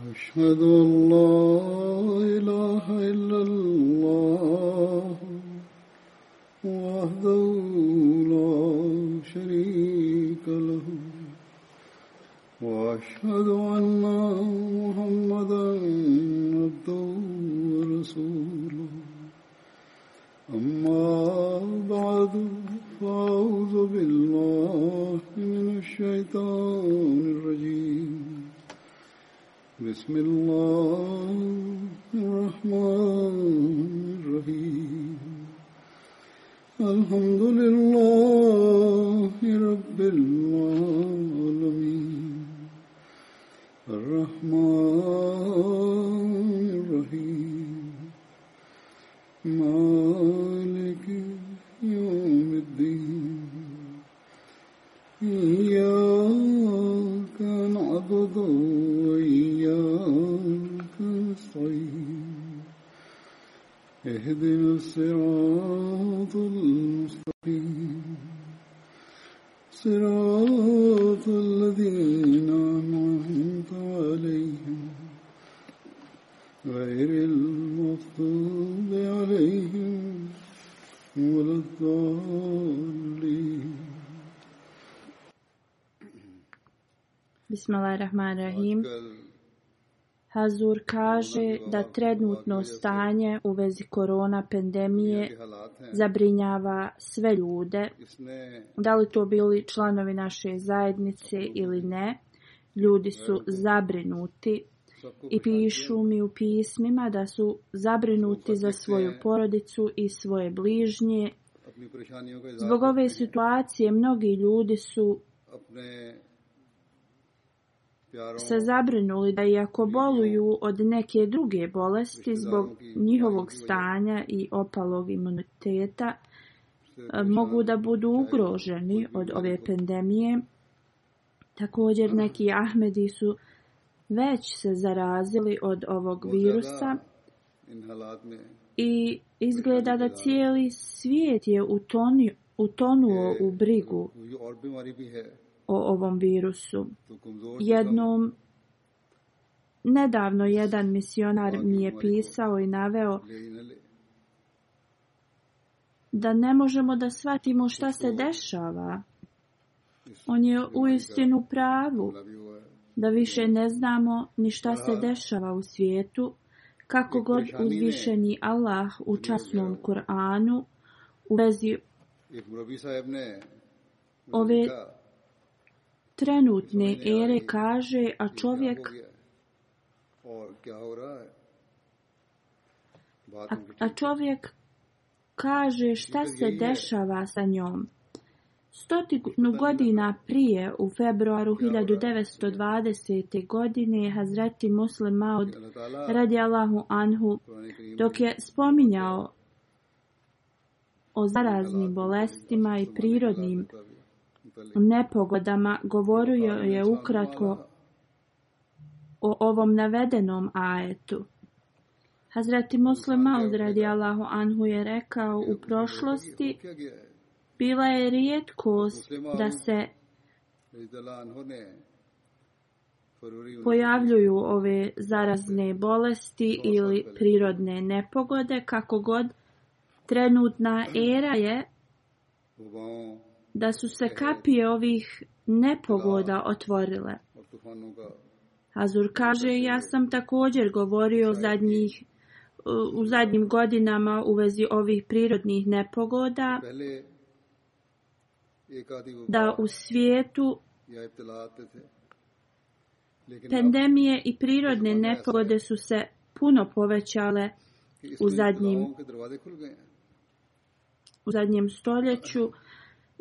أشهد أن لا إله إلا Bismillahirrahmanirrahim. Hazur kaže da trenutno stanje u vezi korona pandemije zabrinjava sve ljude. Da li to bili članovi naše zajednice ili ne, ljudi su zabrinuti i pišu mi u pismima da su zabrinuti za svoju porodicu i svoje bližnje. Zbog ove situacije mnogi ljudi su se zabrinuli da iako boluju od neke druge bolesti zbog njihovog stanja i opalog imuniteta, e, mogu da budu ugroženi od ove pandemije. Također neki Ahmedi su već se zarazili od ovog virusa i izgleda da cijeli svijet je utonio, utonuo e, u brigu o ovom virusu. Jednom, nedavno jedan misionar mi je pisao i naveo da ne možemo da shvatimo šta se dešava. On je u istinu pravu da više ne znamo ni šta se dešava u svijetu, kako god uzvišeni Allah u časnom Kur'anu u vezi ove trenutne ere kaže, a čovjek A, a čovjek kaže šta se dešava sa njom. Stotinu godina prije, u februaru 1920. godine, Hazreti Muslim Maud radi Allahu Anhu, dok je spominjao o zaraznim bolestima i prirodnim bolestima, nepogodama govorio je ukratko o ovom navedenom ajetu. Hazreti Muslima odradi Allahu Anhu je rekao u prošlosti bila je rijetkost da se pojavljuju ove zarazne bolesti ili prirodne nepogode kako god trenutna era je da su se kapije ovih nepogoda otvorile. Azur kaže, ja sam također govorio zadnjih, u zadnjim godinama u vezi ovih prirodnih nepogoda, da u svijetu pandemije i prirodne nepogode su se puno povećale u zadnjim, u zadnjem stoljeću.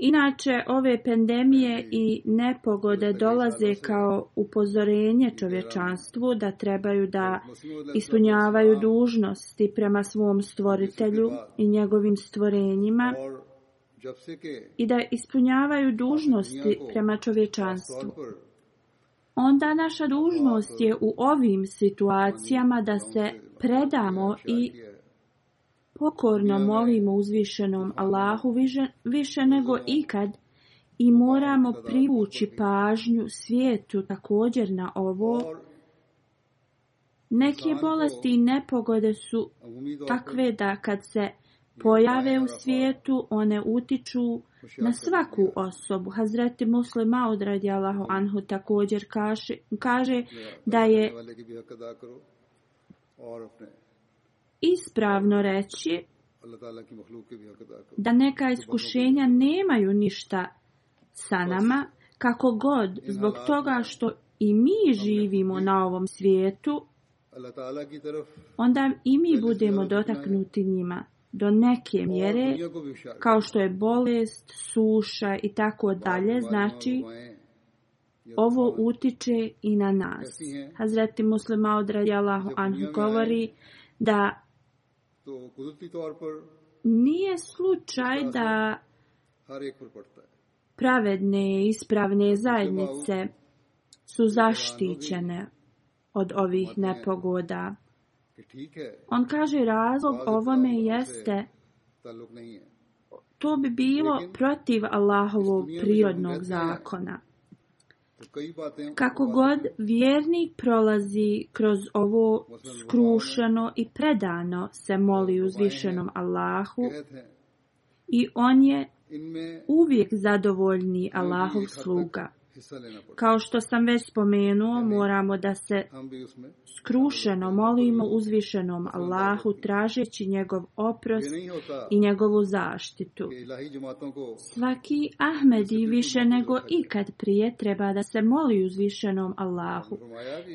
Inače, ove pandemije i nepogode dolaze kao upozorenje čovječanstvu da trebaju da ispunjavaju dužnosti prema svom stvoritelju i njegovim stvorenjima i da ispunjavaju dužnosti prema čovječanstvu. Onda naša dužnost je u ovim situacijama da se predamo i pokorno molimo uzvišenom Allahu više, više nego ikad i moramo privući pažnju svijetu također na ovo. Neke bolesti i nepogode su takve da kad se pojave u svijetu, one utiču na svaku osobu. Hazreti Muslima odradi Allahu Anhu također kaže, kaže da je ispravno reći da neka iskušenja nemaju ništa sa nama, kako god, zbog toga što i mi živimo na ovom svijetu, onda i mi budemo dotaknuti njima do neke mjere, kao što je bolest, suša i tako dalje, znači ovo utiče i na nas. Hazreti Muslima odradi Allahu Anhu govori da Nije slučaj da pravedne i ispravne zajednice su zaštićene od ovih nepogoda. On kaže razlog ovome jeste to bi bilo protiv Allahovog prirodnog zakona. Kako god vjernik prolazi kroz ovo skrušeno i predano se moli uzvišenom Allahu i on je uvijek zadovoljni Allahov sluga. Kao što sam već spomenuo, moramo da se skrušeno molimo uzvišenom Allahu tražeći njegov oprost i njegovu zaštitu. Svaki Ahmedi više nego ikad prije treba da se moli uzvišenom Allahu.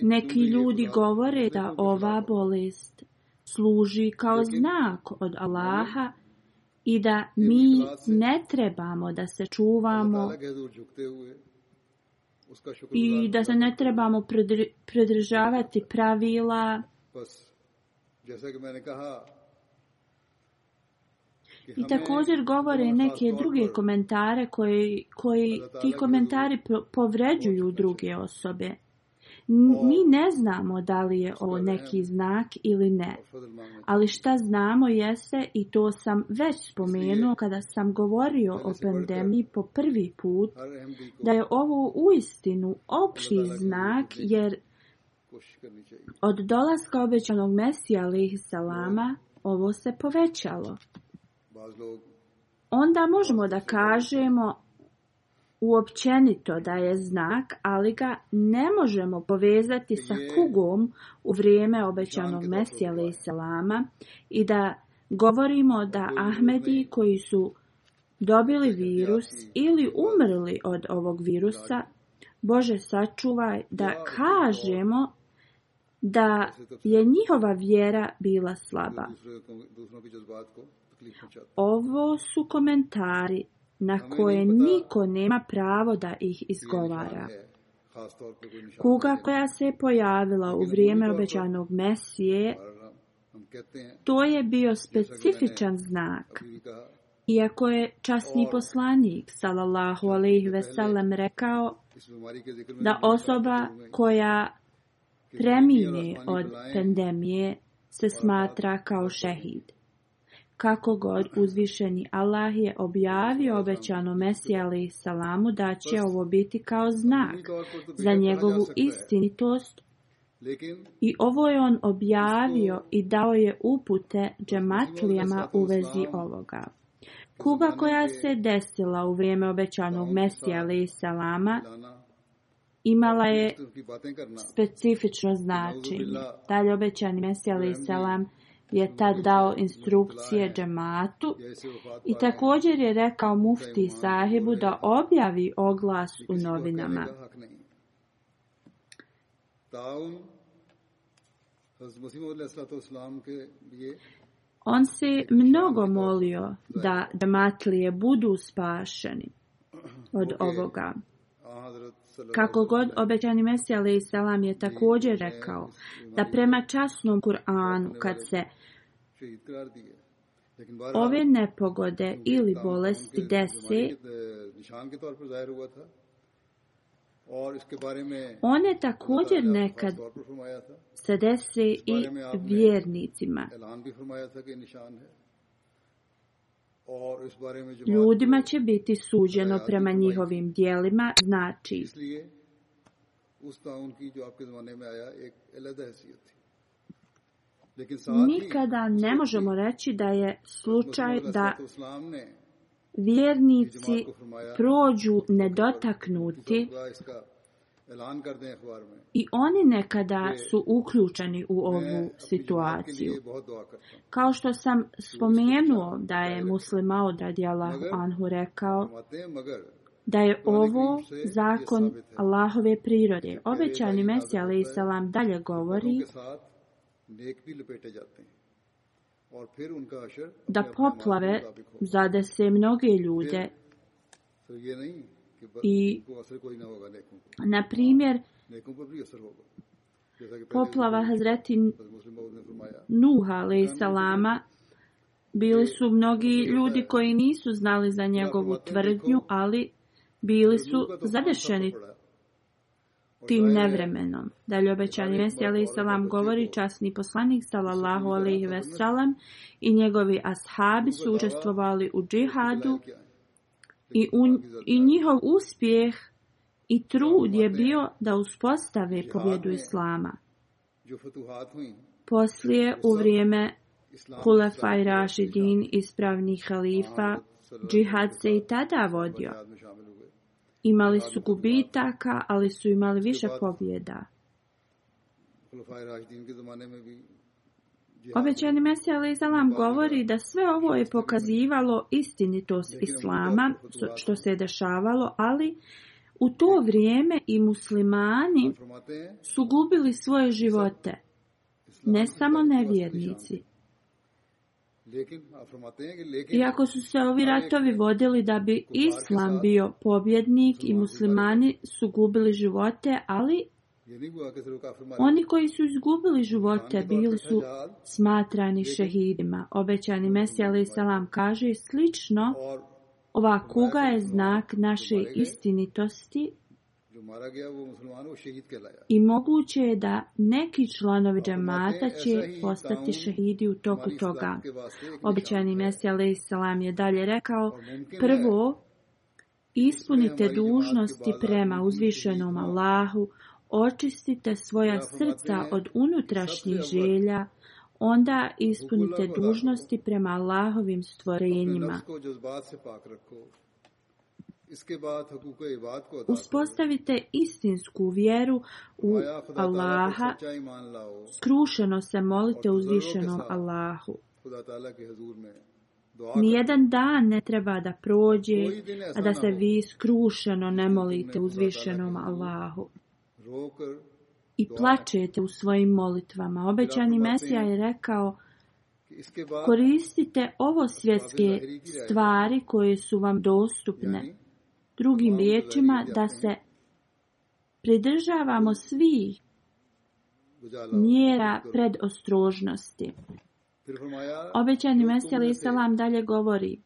Neki ljudi govore da ova bolest služi kao znak od Allaha i da mi ne trebamo da se čuvamo i da se ne trebamo predržavati pravila i također govore neke druge komentare koji, koji ti komentari povređuju druge osobe mi ne znamo da li je ovo neki znak ili ne. Ali šta znamo jeste, i to sam već spomenuo kada sam govorio o pandemiji po prvi put, da je ovo u istinu opši znak jer od dolaska obećanog Mesija alih salama ovo se povećalo. Onda možemo da kažemo, uopćenito da je znak, ali ga ne možemo povezati sa kugom u vrijeme obećanog Mesija Leselama i da govorimo da Ahmedi koji su dobili virus ili umrli od ovog virusa, Bože sačuvaj da kažemo da je njihova vjera bila slaba. Ovo su komentari na koje niko nema pravo da ih izgovara. Kuga koja se pojavila u vrijeme obećanog Mesije, to je bio specifičan znak. Iako je časni poslanik, salallahu alaihi veselam, rekao da osoba koja premine od pandemije se smatra kao šehid kako god uzvišeni Allah je objavio obećano Mesija alaih salamu da će ovo biti kao znak za njegovu istinitost i ovo je on objavio i dao je upute džematlijama u vezi ovoga. Kuga koja se desila u vrijeme obećanog Mesija alaih salama imala je specifično značenje. Dalje obećani Mesija alaih salama je tad dao instrukcije džematu i također je rekao mufti sahibu da objavi oglas u novinama. On se mnogo molio da džematlije budu spašeni od ovoga. Kako god obećani Mesija alaih salam je također rekao da prema časnom Kur'anu kad se Ove nepogode ili bolesti desi, one također nekad se desi i vjernicima. Ljudima će biti suđeno prema njihovim dijelima, znači... Ustavun ki jo aapke zamane mein aaya ek alag hasiyat thi Nikada ne možemo reći da je slučaj da vjernici prođu nedotaknuti i oni nekada su uključeni u ovu situaciju. Kao što sam spomenuo da je muslima od Adjala Anhu rekao da je ovo zakon Allahove prirode. Obećani Mesija alaih salam dalje govori da poplave zadese mnoge ljude i na primjer poplava Hazreti Nuh alaihissalama bili su mnogi ljudi koji nisu znali za njegovu tvrdnju ali bili su zadešeni tim nevremenom. Dalje obećani Mesija alaih salam govori časni poslanik salallahu alaih veselam i njegovi ashabi su učestvovali u džihadu i, u, i njihov uspjeh i trud je bio da uspostave pobjedu Islama. Poslije u vrijeme Kulefaj Rašidin ispravni halifa džihad se i tada vodio. Imali su gubitaka, ali su imali više pobjeda. Obećani Mesija Ali Zalam govori da sve ovo je pokazivalo istinitost Islama, što se je dešavalo, ali u to vrijeme i muslimani su gubili svoje živote, ne samo nevjernici, Iako su se ovi ratovi vodili da bi Islam bio pobjednik i muslimani su gubili živote, ali oni koji su izgubili živote bili su smatrani šehidima. Obećani Mesija alaih salam kaže slično, ova kuga je znak naše istinitosti I moguće je da neki članovi džemata će postati šehidi u toku toga. Običajni Mesija alaihissalam je dalje rekao, prvo, ispunite dužnosti prema uzvišenom Allahu, očistite svoja srca od unutrašnjih želja, onda ispunite dužnosti prema Allahovim stvorenjima. Ispunite dužnosti prema Allahovim stvorenjima. Uspostavite istinsku vjeru u Allaha, skrušeno se molite uzvišenom Allahu. Nijedan dan ne treba da prođe, a da se vi skrušeno ne molite uzvišenom Allahu. I plačete u svojim molitvama. Obećani Mesija je rekao, koristite ovo svjetske stvari koje su vam dostupne. Drugim riječima, da se pridržavamo svih mjera pred ostrožnosti. Obećani Mesija Ali Isalam dalje govori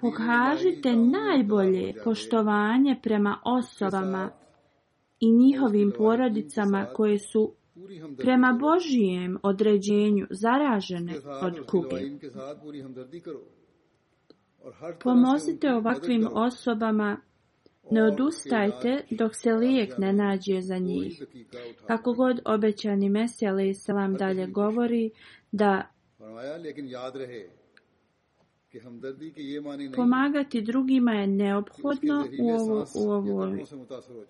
Pokažite najbolje poštovanje prema osobama i njihovim porodicama koje su prema Božijem određenju zaražene od kuge. Pomozite ovakvim osobama Ne odustajte dok se lijek ne nađe za njih. Kako god obećani Mesija Leselam dalje govori da pomagati drugima je neophodno u, ovo, u, ovo,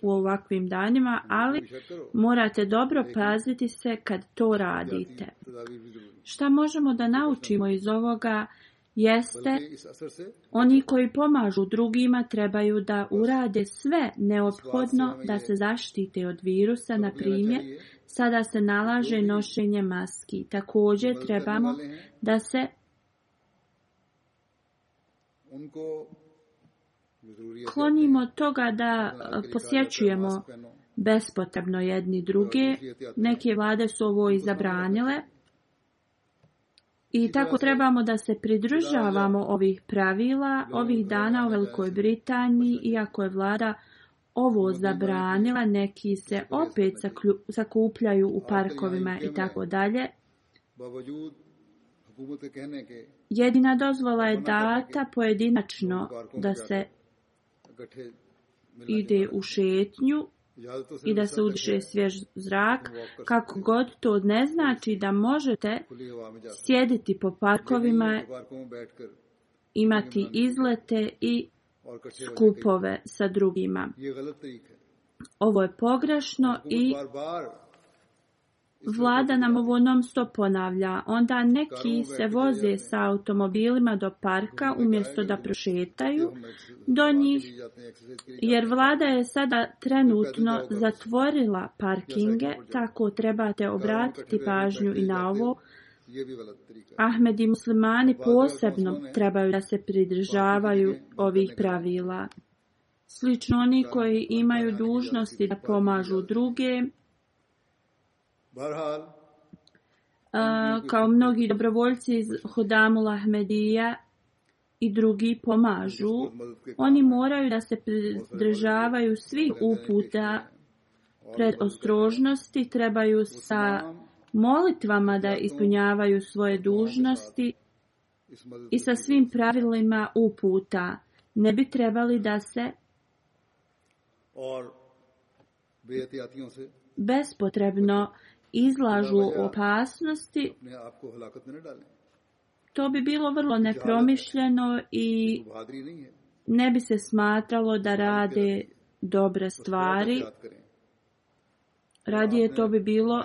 u ovakvim danima, ali morate dobro paziti se kad to radite. Šta možemo da naučimo iz ovoga? jeste oni koji pomažu drugima trebaju da urade sve neophodno da se zaštite od virusa, na primjer, sada se nalaže nošenje maski. Također trebamo da se klonimo toga da posjećujemo bespotrebno jedni druge. Neke vlade su ovo i zabranile. I tako trebamo da se pridružavamo ovih pravila ovih dana u Velikoj Britaniji, iako je vlada ovo zabranila, neki se opet zakupljaju u parkovima i tako dalje. Jedina dozvola je data pojedinačno da se ide u šetnju, i da se udiše svjež zrak, kako god to ne znači da možete sjediti po parkovima, imati izlete i skupove sa drugima. Ovo je pogrešno i Vlada nam ovo non stop ponavlja. Onda neki se voze sa automobilima do parka umjesto da prošetaju do njih. Jer vlada je sada trenutno zatvorila parkinge, tako trebate obratiti pažnju i na ovo. Ahmed i muslimani posebno trebaju da se pridržavaju ovih pravila. Slično oni koji imaju dužnosti da pomažu drugim, kao mnogi dobrovoljci iz Hodamul Ahmedija i drugi pomažu, oni moraju da se pridržavaju svih uputa pred ostrožnosti, trebaju sa molitvama da ispunjavaju svoje dužnosti i sa svim pravilima uputa. Ne bi trebali da se bespotrebno izlažu opasnosti, to bi bilo vrlo nepromišljeno i ne bi se smatralo da rade dobre stvari. Radije to bi bilo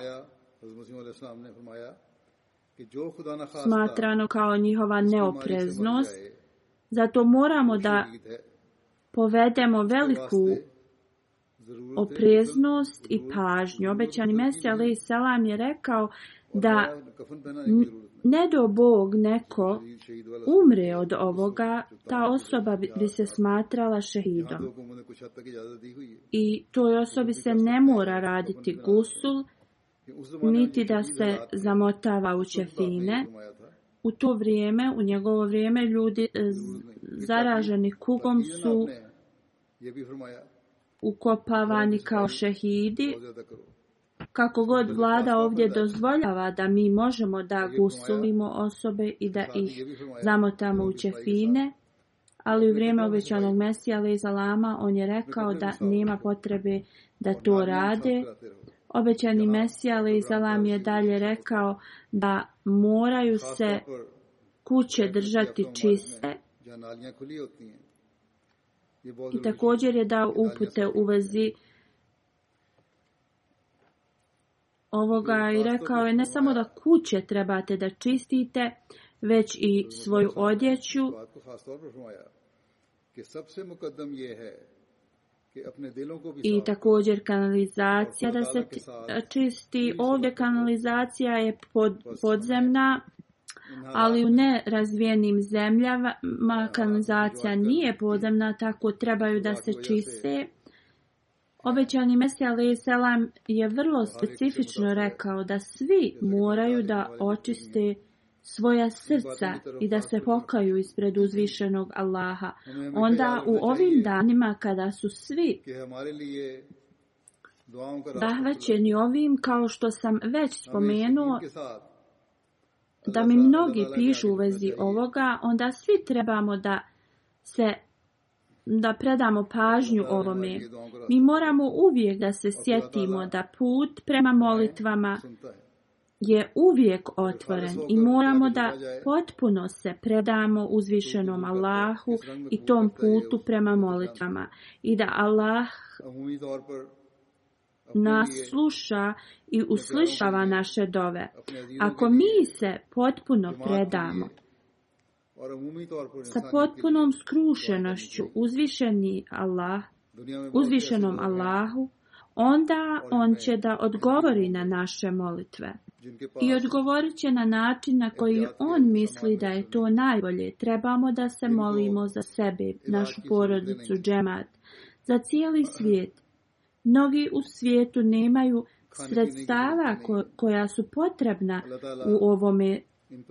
smatrano kao njihova neopreznost. Zato moramo da povedemo veliku opreznost i pažnju. Obećani Mesija alaih salam je rekao pa da ne do Bog neko umre od ovoga, ta osoba bi se smatrala šehidom. I toj osobi se ne mora raditi gusul, niti da se zamotava u čefine. U to vrijeme, u njegovo vrijeme, ljudi e, zaraženi kugom su ukopavani kao šehidi. Kako god vlada ovdje dozvoljava da mi možemo da gusulimo osobe i da ih zamotamo u čefine, ali u vrijeme obećanog Mesija Leza Lama on je rekao da nema potrebe da to rade. Obećani Mesija Leza Lama je dalje rekao da moraju se kuće držati čiste I također je dao upute u vezi ovoga i rekao je ne samo da kuće trebate da čistite, već i svoju odjeću. I također kanalizacija da se čisti. Ovdje kanalizacija je pod, podzemna. Ali u nerazvijenim zemljama kanalizacija nije podamna, tako trebaju da se čiste. Obećani Mesija Leselam je vrlo specifično rekao da svi moraju da očiste svoja srca i da se pokaju ispred uzvišenog Allaha. Onda u ovim danima kada su svi zahvaćeni ovim, kao što sam već spomenuo, da mi mnogi pišu u vezi ovoga, onda svi trebamo da se da predamo pažnju ovome. Mi moramo uvijek da se sjetimo da put prema molitvama je uvijek otvoren i moramo da potpuno se predamo uzvišenom Allahu i tom putu prema molitvama i da Allah nasluša i uslišava naše dove. Ako mi se potpuno predamo, sa potpunom skrušenošću uzvišeni Allah, uzvišenom Allahu, onda On će da odgovori na naše molitve. I pa- odgovorit će na način na koji on misli da je to najbolje. Trebamo da se molimo za sebe, našu porodicu, džemat, za cijeli svijet. Mnogi u svijetu nemaju sredstava ko, koja su potrebna u ovome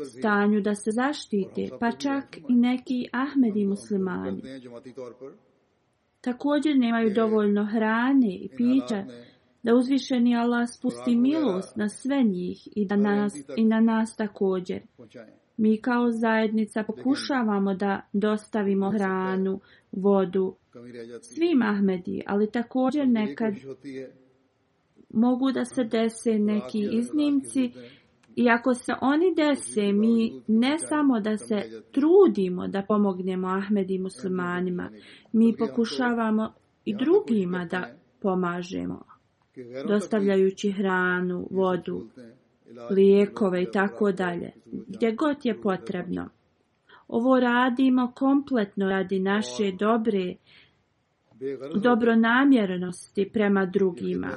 stanju da se zaštite, ono pa čak i neki Ahmedi ono muslimani. Također nemaju e, dovoljno hrane i pića da uzvišeni Allah spusti milost na sve njih i, da nas, i na nas također. Mi kao zajednica pokušavamo da dostavimo hranu, vodu, svi Mahmedi, ali također nekad mogu da se dese neki iznimci i ako se oni dese, mi ne samo da se trudimo da pomognemo Ahmedi muslimanima, mi pokušavamo i drugima da pomažemo, dostavljajući hranu, vodu, lijekove i tako dalje, gdje god je potrebno. Ovo radimo kompletno radi naše dobre dobronamjernosti prema drugima.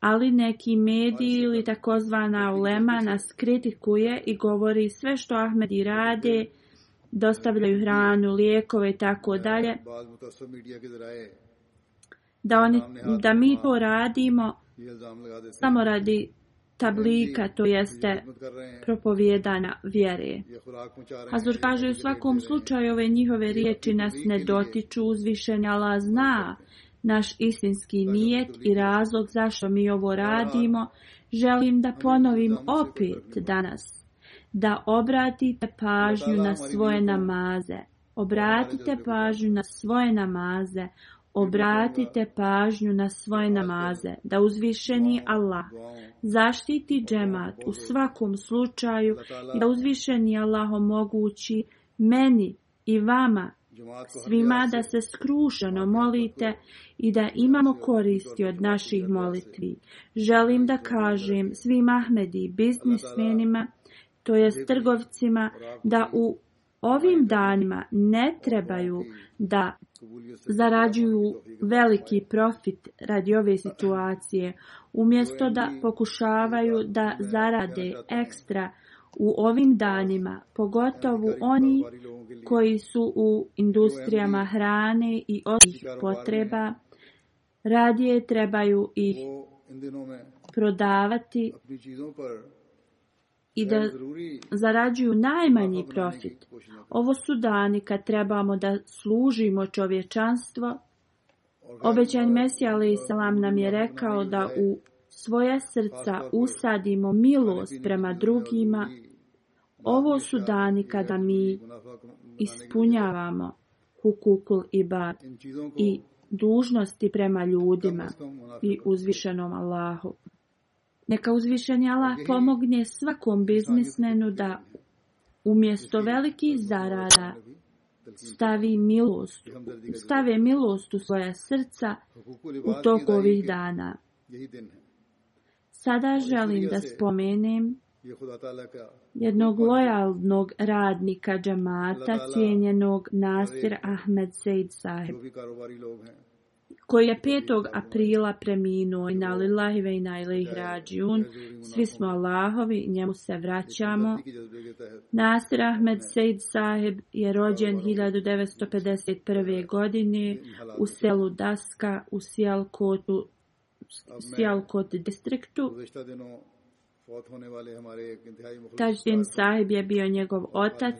Ali neki mediji ili takozvana ulema nas kritikuje i govori sve što Ahmedi rade, dostavljaju hranu, lijekove i tako dalje. Da, oni, da mi to radimo samo radi tablika, to jeste propovjedana vjere. Hazur kaže, u svakom slučaju ove njihove riječi nas ne dotiču uzvišenja, ali zna naš istinski nijet i razlog zašto mi ovo radimo, želim da ponovim opet danas, da obratite pažnju na svoje namaze. Obratite pažnju na svoje namaze, obratite pažnju na svoje namaze, obratite pažnju na svoje namaze, da uzvišeni Allah zaštiti džemat u svakom slučaju, da uzvišeni Allah omogući meni i vama svima da se skrušeno molite i da imamo koristi od naših molitvi. Želim da kažem svim Ahmedi biznismenima, to je trgovcima, da u ovim danima ne trebaju da zarađuju veliki profit radi ove situacije, umjesto da pokušavaju da zarade ekstra u ovim danima, pogotovo oni koji su u industrijama hrane i ostih potreba, radije trebaju ih prodavati i da zarađuju najmanji profit. Ovo su dani kad trebamo da služimo čovječanstvo. Obećan Mesija Aleyhisselam nam je rekao da u svoja srca usadimo milost prema drugima. Ovo su dani kada mi ispunjavamo hukukul i bar i dužnosti prema ljudima i uzvišenom Allahu. Neka uzvišenja Allah pomogne svakom biznismenu da umjesto velikih zarada stavi milost, stave milost u svoja srca u toku ovih dana. Sada želim da spomenem jednog lojalnog radnika džamata cijenjenog Nasir Ahmed Sejid Sahib koji je 5. aprila preminuo na lillahi ve ina ilaihi rađiun. Svi smo Allahovi, njemu se vraćamo. Nasir Ahmed Said Saheb je rođen 1951. godine u selu Daska u Sjelkotu Sjalkot distriktu. Tajdin sahib je bio njegov otac.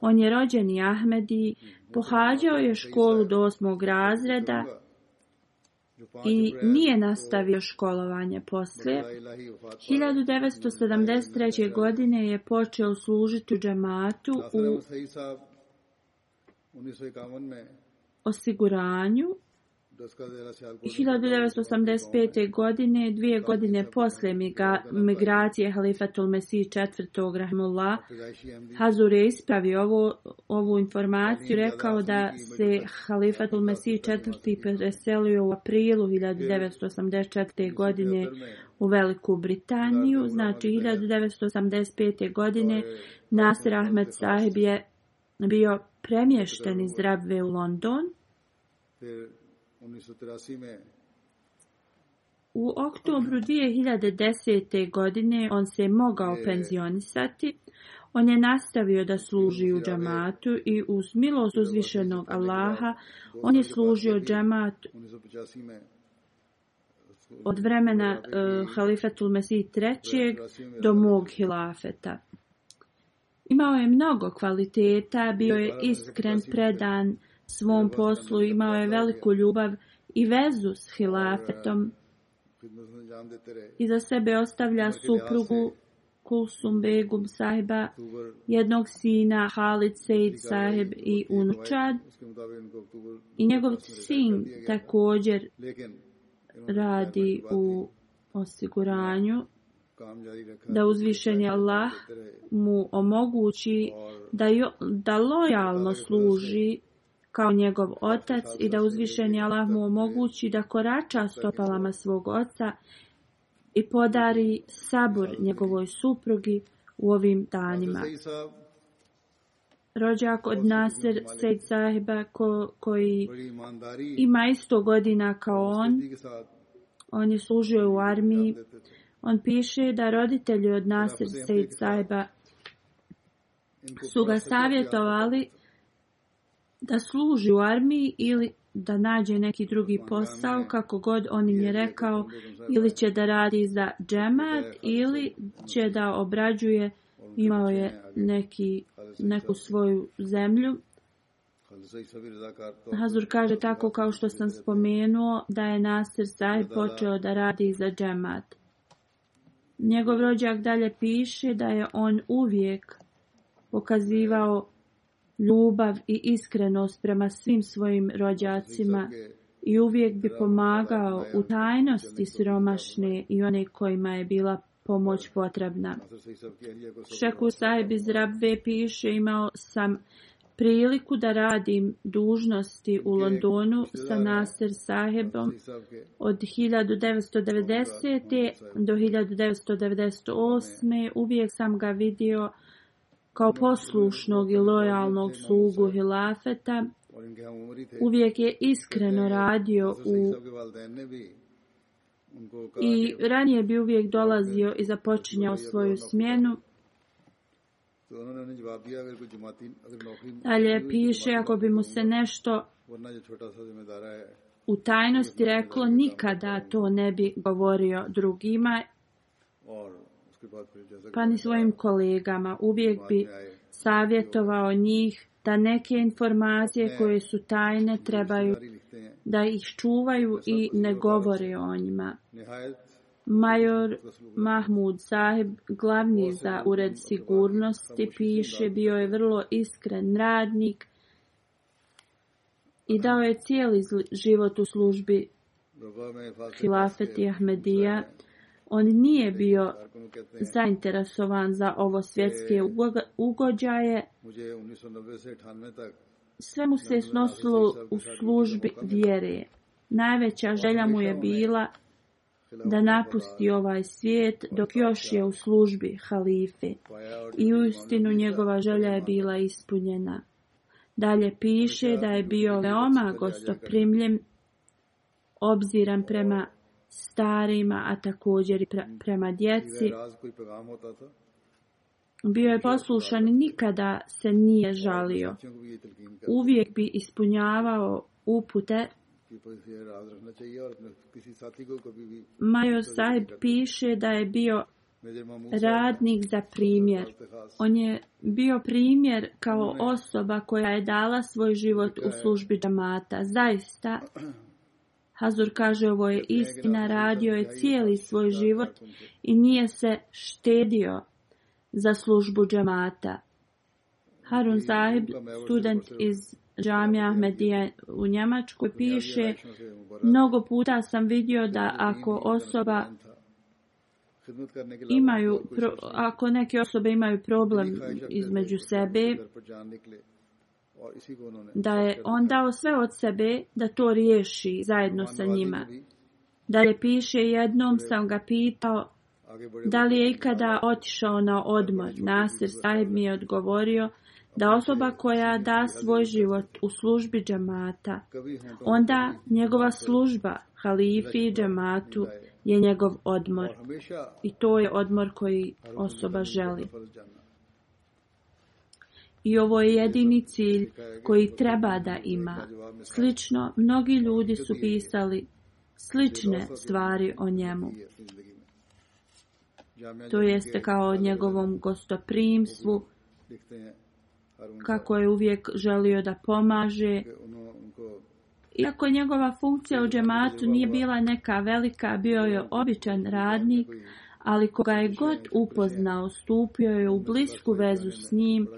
On je rođeni Ahmedi, pohađao je školu do osmog razreda i nije nastavio školovanje poslije. 1973. godine je počeo služiti džematu u osiguranju 1985. godine, dvije godine posle migracije Halifatul Mesih IV. Rahimullah, Hazur je ispravio ovu, ovu informaciju, rekao da se Halifatul Mesih IV. preselio u aprilu 1984. godine u Veliku Britaniju. Znači, 1985. godine Nasir Ahmed sahib je bio premješten iz Rabve u London. U oktobru 2010. godine on se mogao e. penzionisati. On je nastavio da služi u e. džamatu i uz milost uzvišenog Allaha on je služio pa džamat od vremena uh, halifatul Mesih III. do mog hilafeta. Imao je mnogo kvaliteta, bio je iskren, predan, uh, svom poslu imao je veliku ljubav i vezu s hilafetom i za sebe ostavlja suprugu Kulsum Begum sahiba, jednog sina Halid Seid sahib i unučad i njegov sin također radi u osiguranju da uzvišenje Allah mu omogući da, jo, da lojalno služi kao njegov otac i da uzvišeni Allah mu omogući da korača stopalama svog oca i podari sabor njegovoj suprugi u ovim danima. Rođak od Nasir Sejd Zahiba ko, koji ima isto godina kao on, on je služio u armiji, on piše da roditelji od Nasir Sejd Zahiba su ga savjetovali da služi u armiji ili da nađe neki drugi posao, kako god on im je rekao, ili će da radi za džemat ili će da obrađuje, imao je neki, neku svoju zemlju. Hazur kaže tako kao što sam spomenuo da je Nasir Sahib počeo da radi za džemat. Njegov rođak dalje piše da je on uvijek pokazivao ljubav i iskrenost prema svim svojim rođacima i uvijek bi pomagao u tajnosti sromašne i one kojima je bila pomoć potrebna. Šeku Saib iz Rabve piše imao sam priliku da radim dužnosti u Londonu sa Nasir Sahebom od 1990. do 1998. uvijek sam ga vidio kao poslušnog i lojalnog slugu Hilafeta, uvijek je iskreno radio u i ranije bi uvijek dolazio i započinjao svoju smjenu. Ali piše, ako bi mu se nešto u tajnosti reklo, nikada to ne bi govorio drugima pa ni svojim kolegama. Uvijek bi savjetovao njih da neke informacije koje su tajne trebaju da ih čuvaju i ne govore o njima. Major Mahmud Saheb, glavni za ured sigurnosti, piše, bio je vrlo iskren radnik i dao je cijeli život u službi Hilafeti Ahmedija on nije bio zainteresovan za ovo svjetske e, ugođaje. Sve mu se snosilo u službi vjere. Najveća želja mu je bila da napusti ovaj svijet dok još je u službi halife. I u istinu njegova želja je bila ispunjena. Dalje piše da je bio veoma gostoprimljen obziran prema starima, a također i pre, prema djeci. Bio je poslušan nikada se nije žalio. Uvijek bi ispunjavao upute. Pa znači, Major Saib piše da je bio radnik za primjer. On je bio primjer kao ono osoba koja je dala svoj život u e. službi džamata. Zaista Hazur kaže ovo je istina, radio je cijeli svoj život i nije se štedio za službu džemata. Harun Zahib, student iz džami Ahmedije u Njemačkoj, piše Mnogo puta sam vidio da ako osoba imaju, pro, ako neke osobe imaju problem između sebe, da je on dao sve od sebe da to riješi zajedno sa njima. Da je piše jednom sam ga pitao da li je ikada otišao na odmor. Nasir Saib mi je odgovorio da osoba koja da svoj život u službi džamata, onda njegova dakle, služba halifi džamatu je njegov odmor. I to je odmor koji osoba želi. I ovo je jedini cilj koji treba da ima. Slično, mnogi ljudi su pisali slične stvari o njemu. To jeste kao o njegovom gostoprimstvu, kako je uvijek želio da pomaže. Iako njegova funkcija u džematu nije bila neka velika, bio je običan radnik, ali koga je god upoznao, stupio je u blisku vezu s njim,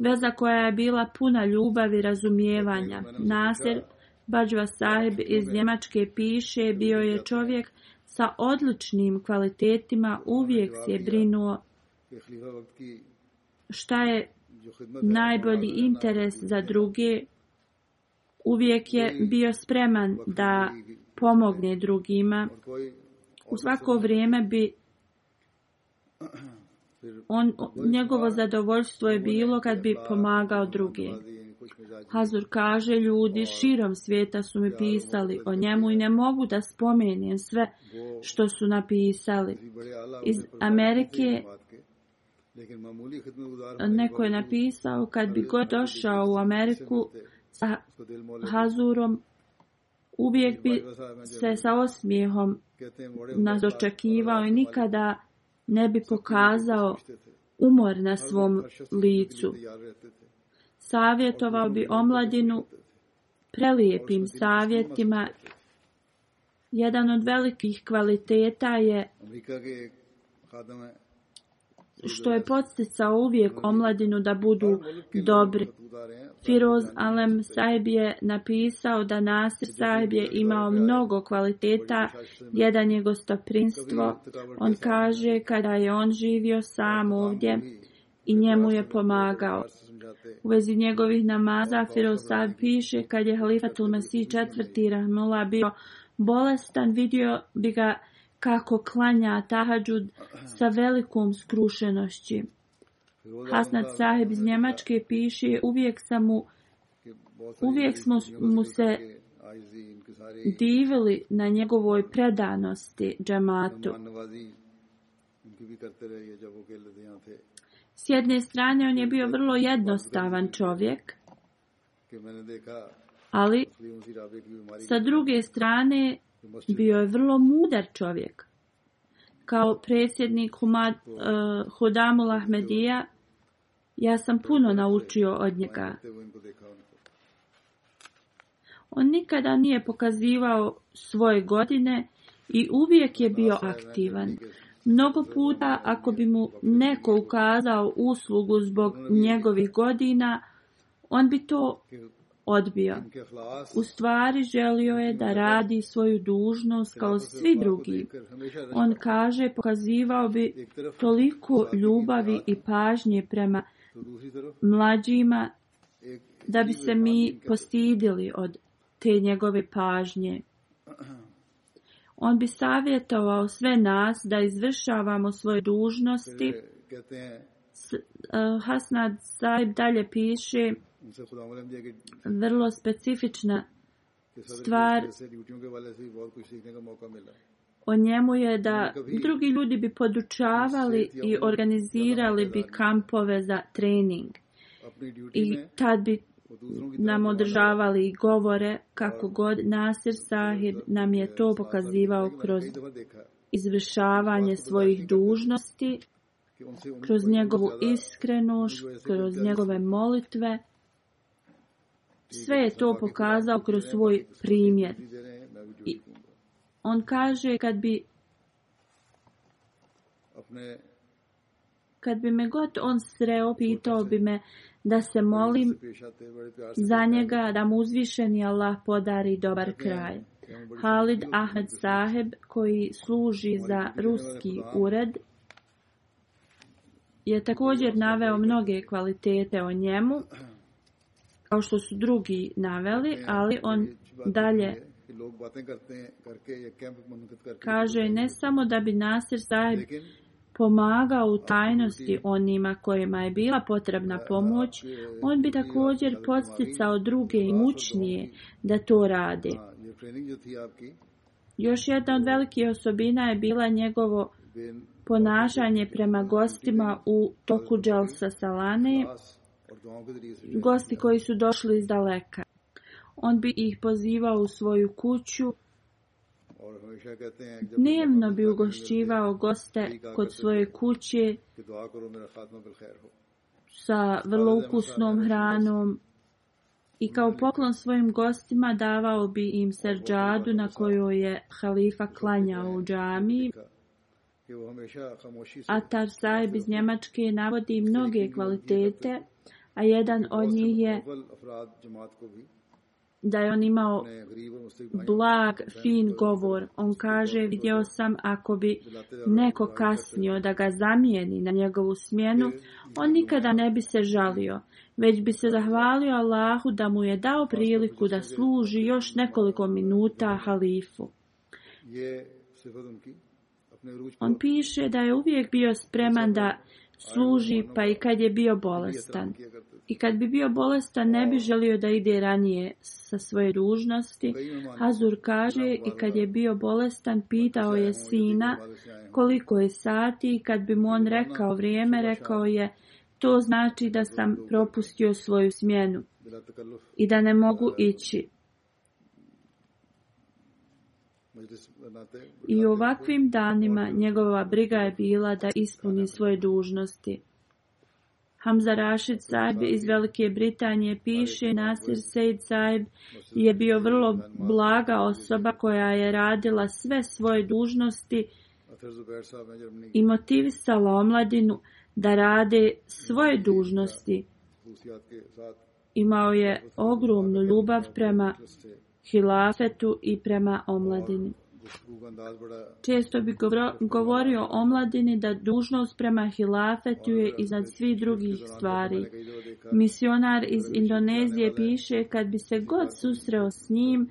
veza koja je bila puna ljubavi i razumijevanja. Nasir Bađva Saheb iz Njemačke piše bio je čovjek sa odličnim kvalitetima, uvijek se brinuo šta je najbolji interes za druge, uvijek je bio spreman da pomogne drugima. U svako vrijeme bi On, njegovo zadovoljstvo je bilo kad bi pomagao druge. Hazur kaže, ljudi širom svijeta su mi pisali o njemu i ne mogu da spomenem sve što su napisali. Iz Amerike neko je napisao, kad bi god došao u Ameriku sa Hazurom, uvijek bi se sa osmijehom nas očekivao i nikada ne bi pokazao umor na svom licu. Savjetovao bi omladinu prelijepim savjetima. Jedan od velikih kvaliteta je što je podsticao uvijek omladinu da budu dobri. Firoz Alem Saib je napisao da Nasir Saib je imao mnogo kvaliteta, jedan je gostoprinstvo. On kaže kada je on živio sam ovdje i njemu je pomagao. U vezi njegovih namaza Firoz Saib piše kad je Halifatul Mesih četvrti Rahmula bio bolestan, vidio bi ga izgledao kako klanja tahadžud sa velikom skrušenošću. Hasnat Saheb iz Njemačke piše, uvijek sam mu uvijek smo mu se divili na njegovoj predanosti džamatu. S jedne strane, on je bio vrlo jednostavan čovjek, ali sa druge strane, Bio je vrlo mudar čovjek. Kao predsjednik Humad, uh, Hodamul Ahmedija, ja sam puno naučio od njega. On nikada nije pokazivao svoje godine i uvijek je bio aktivan. Mnogo puta, ako bi mu neko ukazao uslugu zbog njegovih godina, on bi to odbio. U stvari želio je da radi svoju dužnost kao svi drugi. On kaže pokazivao bi toliko ljubavi i pažnje prema mlađima da bi se mi postidili od te njegove pažnje. On bi savjetovao sve nas da izvršavamo svoje dužnosti. Eh, Hasnad Saib dalje piše vrlo specifična stvar o njemu je da drugi ljudi bi podučavali i organizirali bi kampove za trening i tad bi nam održavali govore kako god Nasir Sahib nam je to pokazivao kroz izvršavanje svojih dužnosti kroz njegovu iskrenost kroz njegove molitve sve je to pokazao kroz svoj primjer. I on kaže kad bi kad bi me god on sreo, pitao bi me da se molim za njega da mu uzvišeni Allah podari dobar kraj. Halid Ahmed Saheb koji služi za ruski ured je također naveo mnoge kvalitete o njemu kao što su drugi naveli, ali on dalje kaže ne samo da bi Nasir Sahib pomagao u tajnosti onima kojima je bila potrebna pomoć, on bi također posticao druge i mučnije da to rade. Još jedna od velikih osobina je bila njegovo ponašanje prema gostima u toku Dželsa Salane, gosti koji su došli iz daleka. On bi ih pozivao u svoju kuću. Dnevno bi ugošćivao goste kod svoje kuće sa vrlo ukusnom hranom i kao poklon svojim gostima davao bi im serđadu na kojoj je halifa klanjao u džami. Atar Saib iz Njemačke navodi mnoge kvalitete, a jedan od njih je da je on imao blag, fin govor. On kaže, vidio sam, ako bi neko kasnio da ga zamijeni na njegovu smjenu, on nikada ne bi se žalio, već bi se zahvalio Allahu da mu je dao priliku da služi još nekoliko minuta halifu. On piše da je uvijek bio spreman da služi pa i kad je bio bolestan. I kad bi bio bolestan ne bi želio da ide ranije sa svoje ružnosti. Hazur kaže i kad je bio bolestan pitao je sina koliko je sati i kad bi mu on rekao vrijeme rekao je to znači da sam propustio svoju smjenu i da ne mogu ići. I u ovakvim danima njegova briga je bila da ispuni svoje dužnosti. Hamza Rašid Saib iz Velike Britanije piše Nasir Said Saib je bio vrlo blaga osoba koja je radila sve svoje dužnosti i motivisala omladinu da rade svoje dužnosti. Imao je ogromnu ljubav prema hilafetu i prema omladini. Često bi govorio o mladini da dužnost prema hilafetu je iznad svih drugih stvari. Misionar iz Indonezije piše kad bi se god susreo s njim,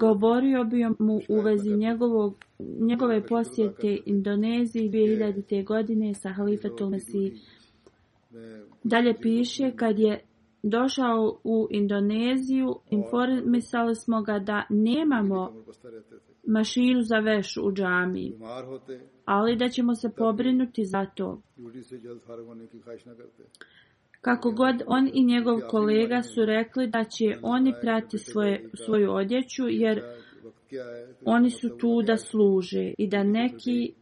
govorio bi mu u vezi njegovog, njegove posjete Indoneziji 2000. godine sa halifetom Mesiji. Dalje piše kad je došao u Indoneziju, informisali smo ga da nemamo mašinu za veš u džami, ali da ćemo se pobrinuti za to. Kako god on i njegov kolega su rekli da će oni prati svoje, svoju odjeću, jer oni su tu da služe i da neki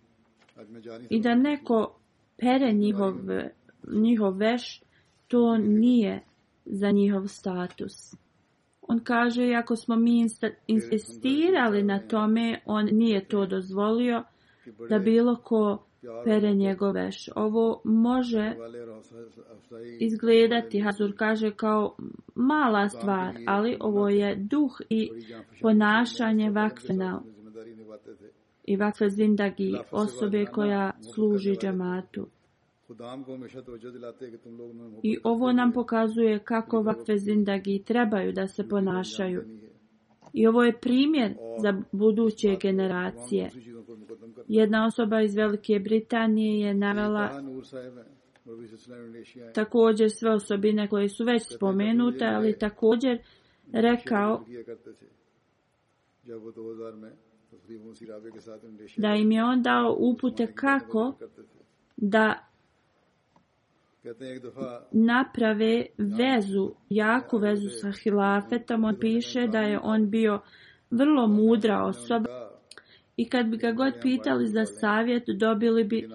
i da neko pere njihov, njihov veš, to nije za njihov status. On kaže, ako smo mi insistirali na tome, on nije to dozvolio da bilo ko pere njegoveš. Ovo može izgledati, Hazur kaže, kao mala stvar, ali ovo je duh i ponašanje vakfena i vakfe zindagi, osobe koja služi džematu. I ovo nam pokazuje kako vakve zindagi trebaju da se ponašaju. I ovo je primjer za buduće generacije. Jedna osoba iz Velike Britanije je navela također sve osobine koje su već spomenute, ali također rekao da im je on dao upute kako da naprave vezu, jaku vezu sa hilafetom, on piše da je on bio vrlo mudra osoba i kad bi ga god pitali za savjet, dobili bi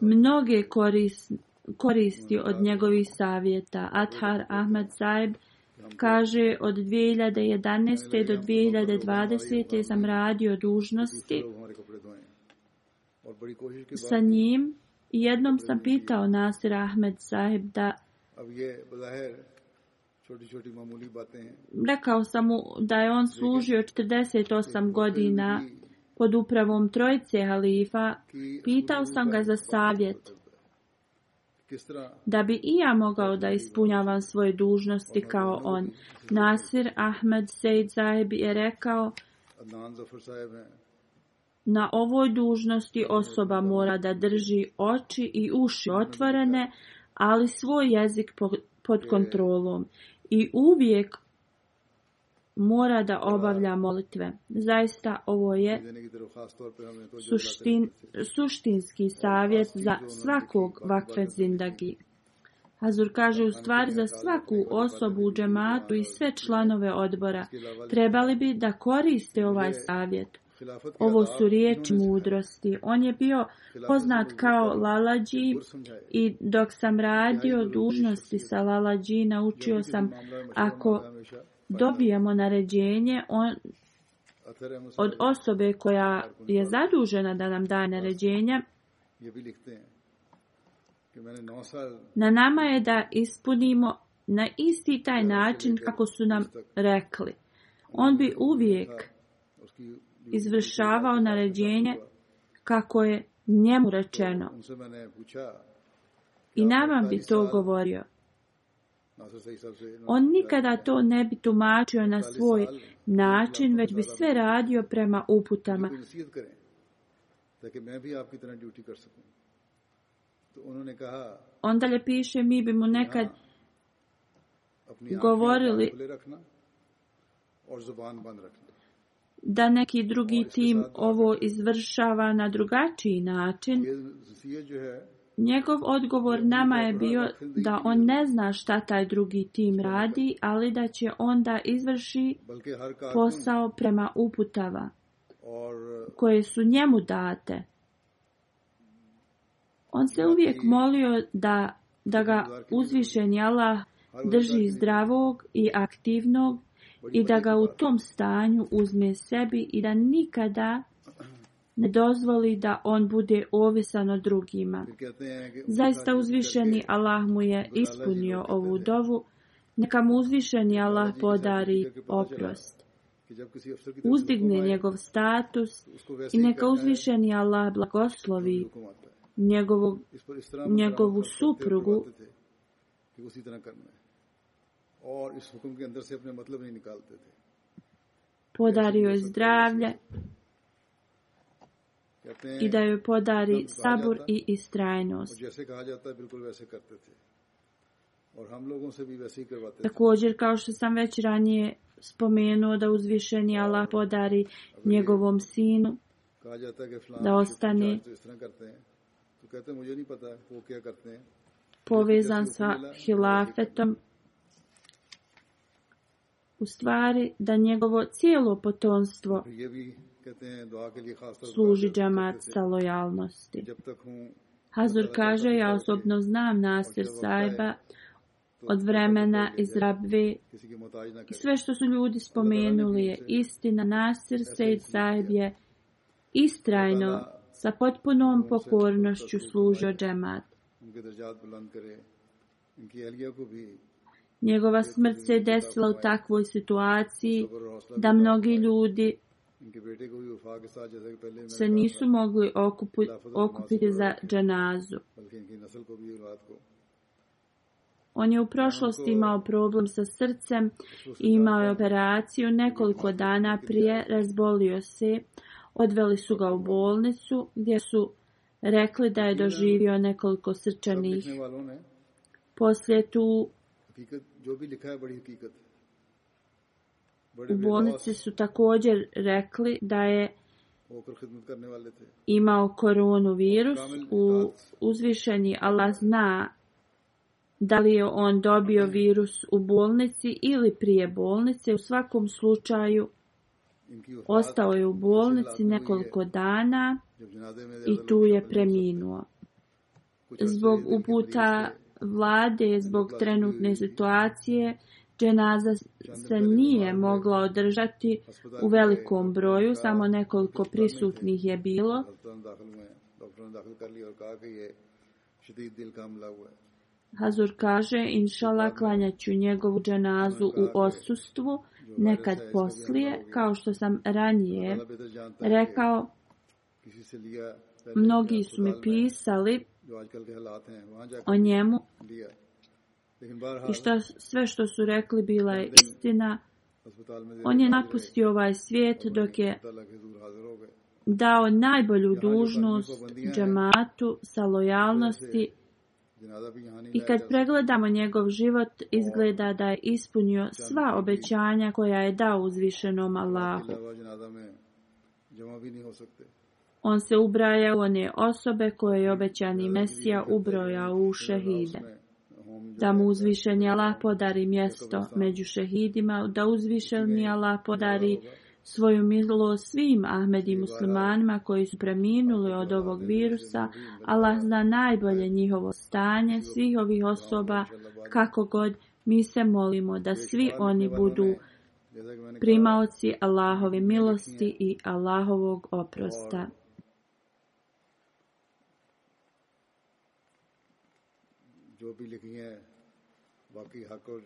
mnoge koris, koristi od njegovih savjeta. Adhar Ahmad Saib kaže od 2011. do 2020. sam radio dužnosti sa njim jednom sam pitao Nasir Ahmed sahib da rekao sam mu da je on služio 48 godina pod upravom trojice halifa, pitao sam ga za savjet da bi i ja mogao da ispunjavam svoje dužnosti kao on. Nasir Ahmed Zaid Zahib je rekao Na ovoj dužnosti osoba mora da drži oči i uši otvorene, ali svoj jezik pod kontrolom i uvijek mora da obavlja molitve. Zaista ovo je suštin, suštinski savjet za svakog vakve zindagi. Hazur kaže, u stvari za svaku osobu u džematu i sve članove odbora trebali bi da koriste ovaj savjet. Ovo su riječ mudrosti. On je bio poznat kao Lalađi i dok sam radio dužnosti sa Lalađi, naučio sam ako pa dobijemo naređenje on, od osobe koja je zadužena da nam daje naređenje, na nama je da ispunimo na isti taj način kako su nam rekli. On bi uvijek izvršavao naređenje kako je njemu rečeno. I nama bi to govorio. On nikada to ne bi tumačio na svoj način, već bi sve radio prema uputama. Onda le piše, mi bi mu nekad govorili da neki drugi tim ovo izvršava na drugačiji način, njegov odgovor nama je bio da on ne zna šta taj drugi tim radi, ali da će onda izvrši posao prema uputava uh, koje su njemu date. On se uvijek molio da, da ga uzvišen jala drži zdravog i aktivnog i da ga u tom stanju uzme sebi i da nikada ne dozvoli da on bude ovisan od drugima. Zaista uzvišeni Allah mu je ispunio ovu dovu, neka mu uzvišeni Allah podari oprost. Uzdigne njegov status i neka uzvišeni Allah blagoslovi njegovu suprugu podario je znači, zdravlje i da joj podari sabur i istrajnost. Također, kao što sam već ranije spomenuo da uzvišeni Allah podari njegovom sinu da ostane pa povezan sa hilafetom u stvari da njegovo cijelo potomstvo služi džamat sa lojalnosti. Hazur kaže, ja osobno znam Nasir Saiba od vremena iz Rabve i sve što su ljudi spomenuli je istina. Nasir Sejid Saib je istrajno sa potpunom pokornošću služio džamat. Njegova smrt se desila u takvoj situaciji da mnogi ljudi se nisu mogli okupi, okupiti za dženazu. On je u prošlosti imao problem sa srcem i imao je operaciju. Nekoliko dana prije razbolio se, odveli su ga u bolnicu gdje su rekli da je doživio nekoliko srčanih. Poslije tu U bolnici su također rekli da je imao koronavirus. U uzvišeni Allah zna da li je on dobio virus u bolnici ili prije bolnice. U svakom slučaju ostao je u bolnici nekoliko dana i tu je preminuo. Zbog uputa vlade zbog trenutne situacije dženaza se nije mogla održati u velikom broju, samo nekoliko prisutnih je bilo. Hazur kaže, inšala klanjaću njegovu dženazu u osustvu, nekad poslije, kao što sam ranije rekao, mnogi su mi pisali, o njemu i šta, sve što su rekli bila je istina. On je napustio ovaj svijet dok je dao najbolju dužnost džamatu sa lojalnosti i kad pregledamo njegov život izgleda da je ispunio sva obećanja koja je dao uzvišenom Allahu. On se ubraja u one osobe koje je obećani Mesija ubrojao u šehide. Da mu uzvišen je Allah podari mjesto među šehidima, da uzvišen je Allah podari svoju milost svim Ahmedi muslimanima koji su preminuli od ovog virusa, Allah zna najbolje njihovo stanje svih ovih osoba, kako god mi se molimo da svi oni budu primalci Allahove milosti i Allahovog oprosta. جو بھی لکھی ہیں باقی حق اور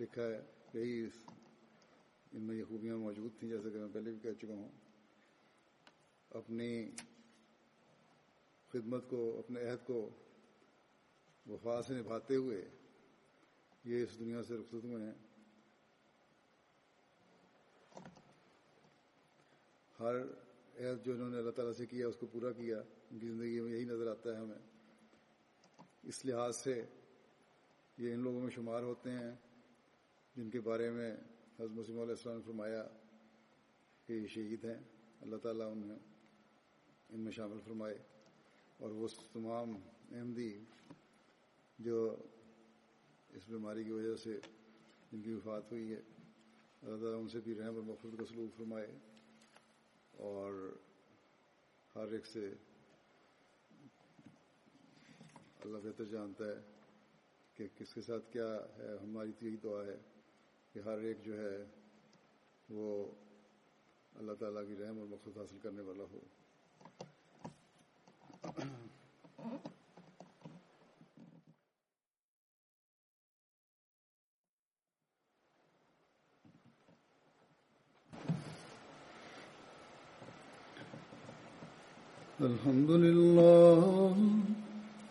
لکھا ہے یہی اس ان میں خوبیاں موجود تھیں جیسا کہ میں پہلے بھی کہہ چکا ہوں اپنی خدمت کو اپنے عہد کو وفا سے نبھاتے ہوئے یہ اس دنیا سے رخصت ہوئے ہیں ہر عہد جو انہوں نے اللہ تعالیٰ سے کیا اس کو پورا کیا ان کی زندگی میں یہی نظر آتا ہے ہمیں اس لحاظ سے یہ ان لوگوں میں شمار ہوتے ہیں جن کے بارے میں حضرت مسلم علیہ السلام نے فرمایا کہ یہ شہید ہیں اللہ تعالیٰ انہیں ان میں شامل فرمائے اور وہ تمام احمدی جو اس بیماری کی وجہ سے جن کی وفات ہوئی ہے اللہ تعالیٰ ان سے بھی رحم اور مفروط کا سلوک فرمائے اور ہر ایک سے اللہ بہتر جانتا ہے کہ کس کے ساتھ کیا ہے ہماری تو یہی دعا ہے کہ ہر ایک جو ہے وہ اللہ تعالیٰ کی رحم اور مقصد حاصل کرنے والا ہو الحمد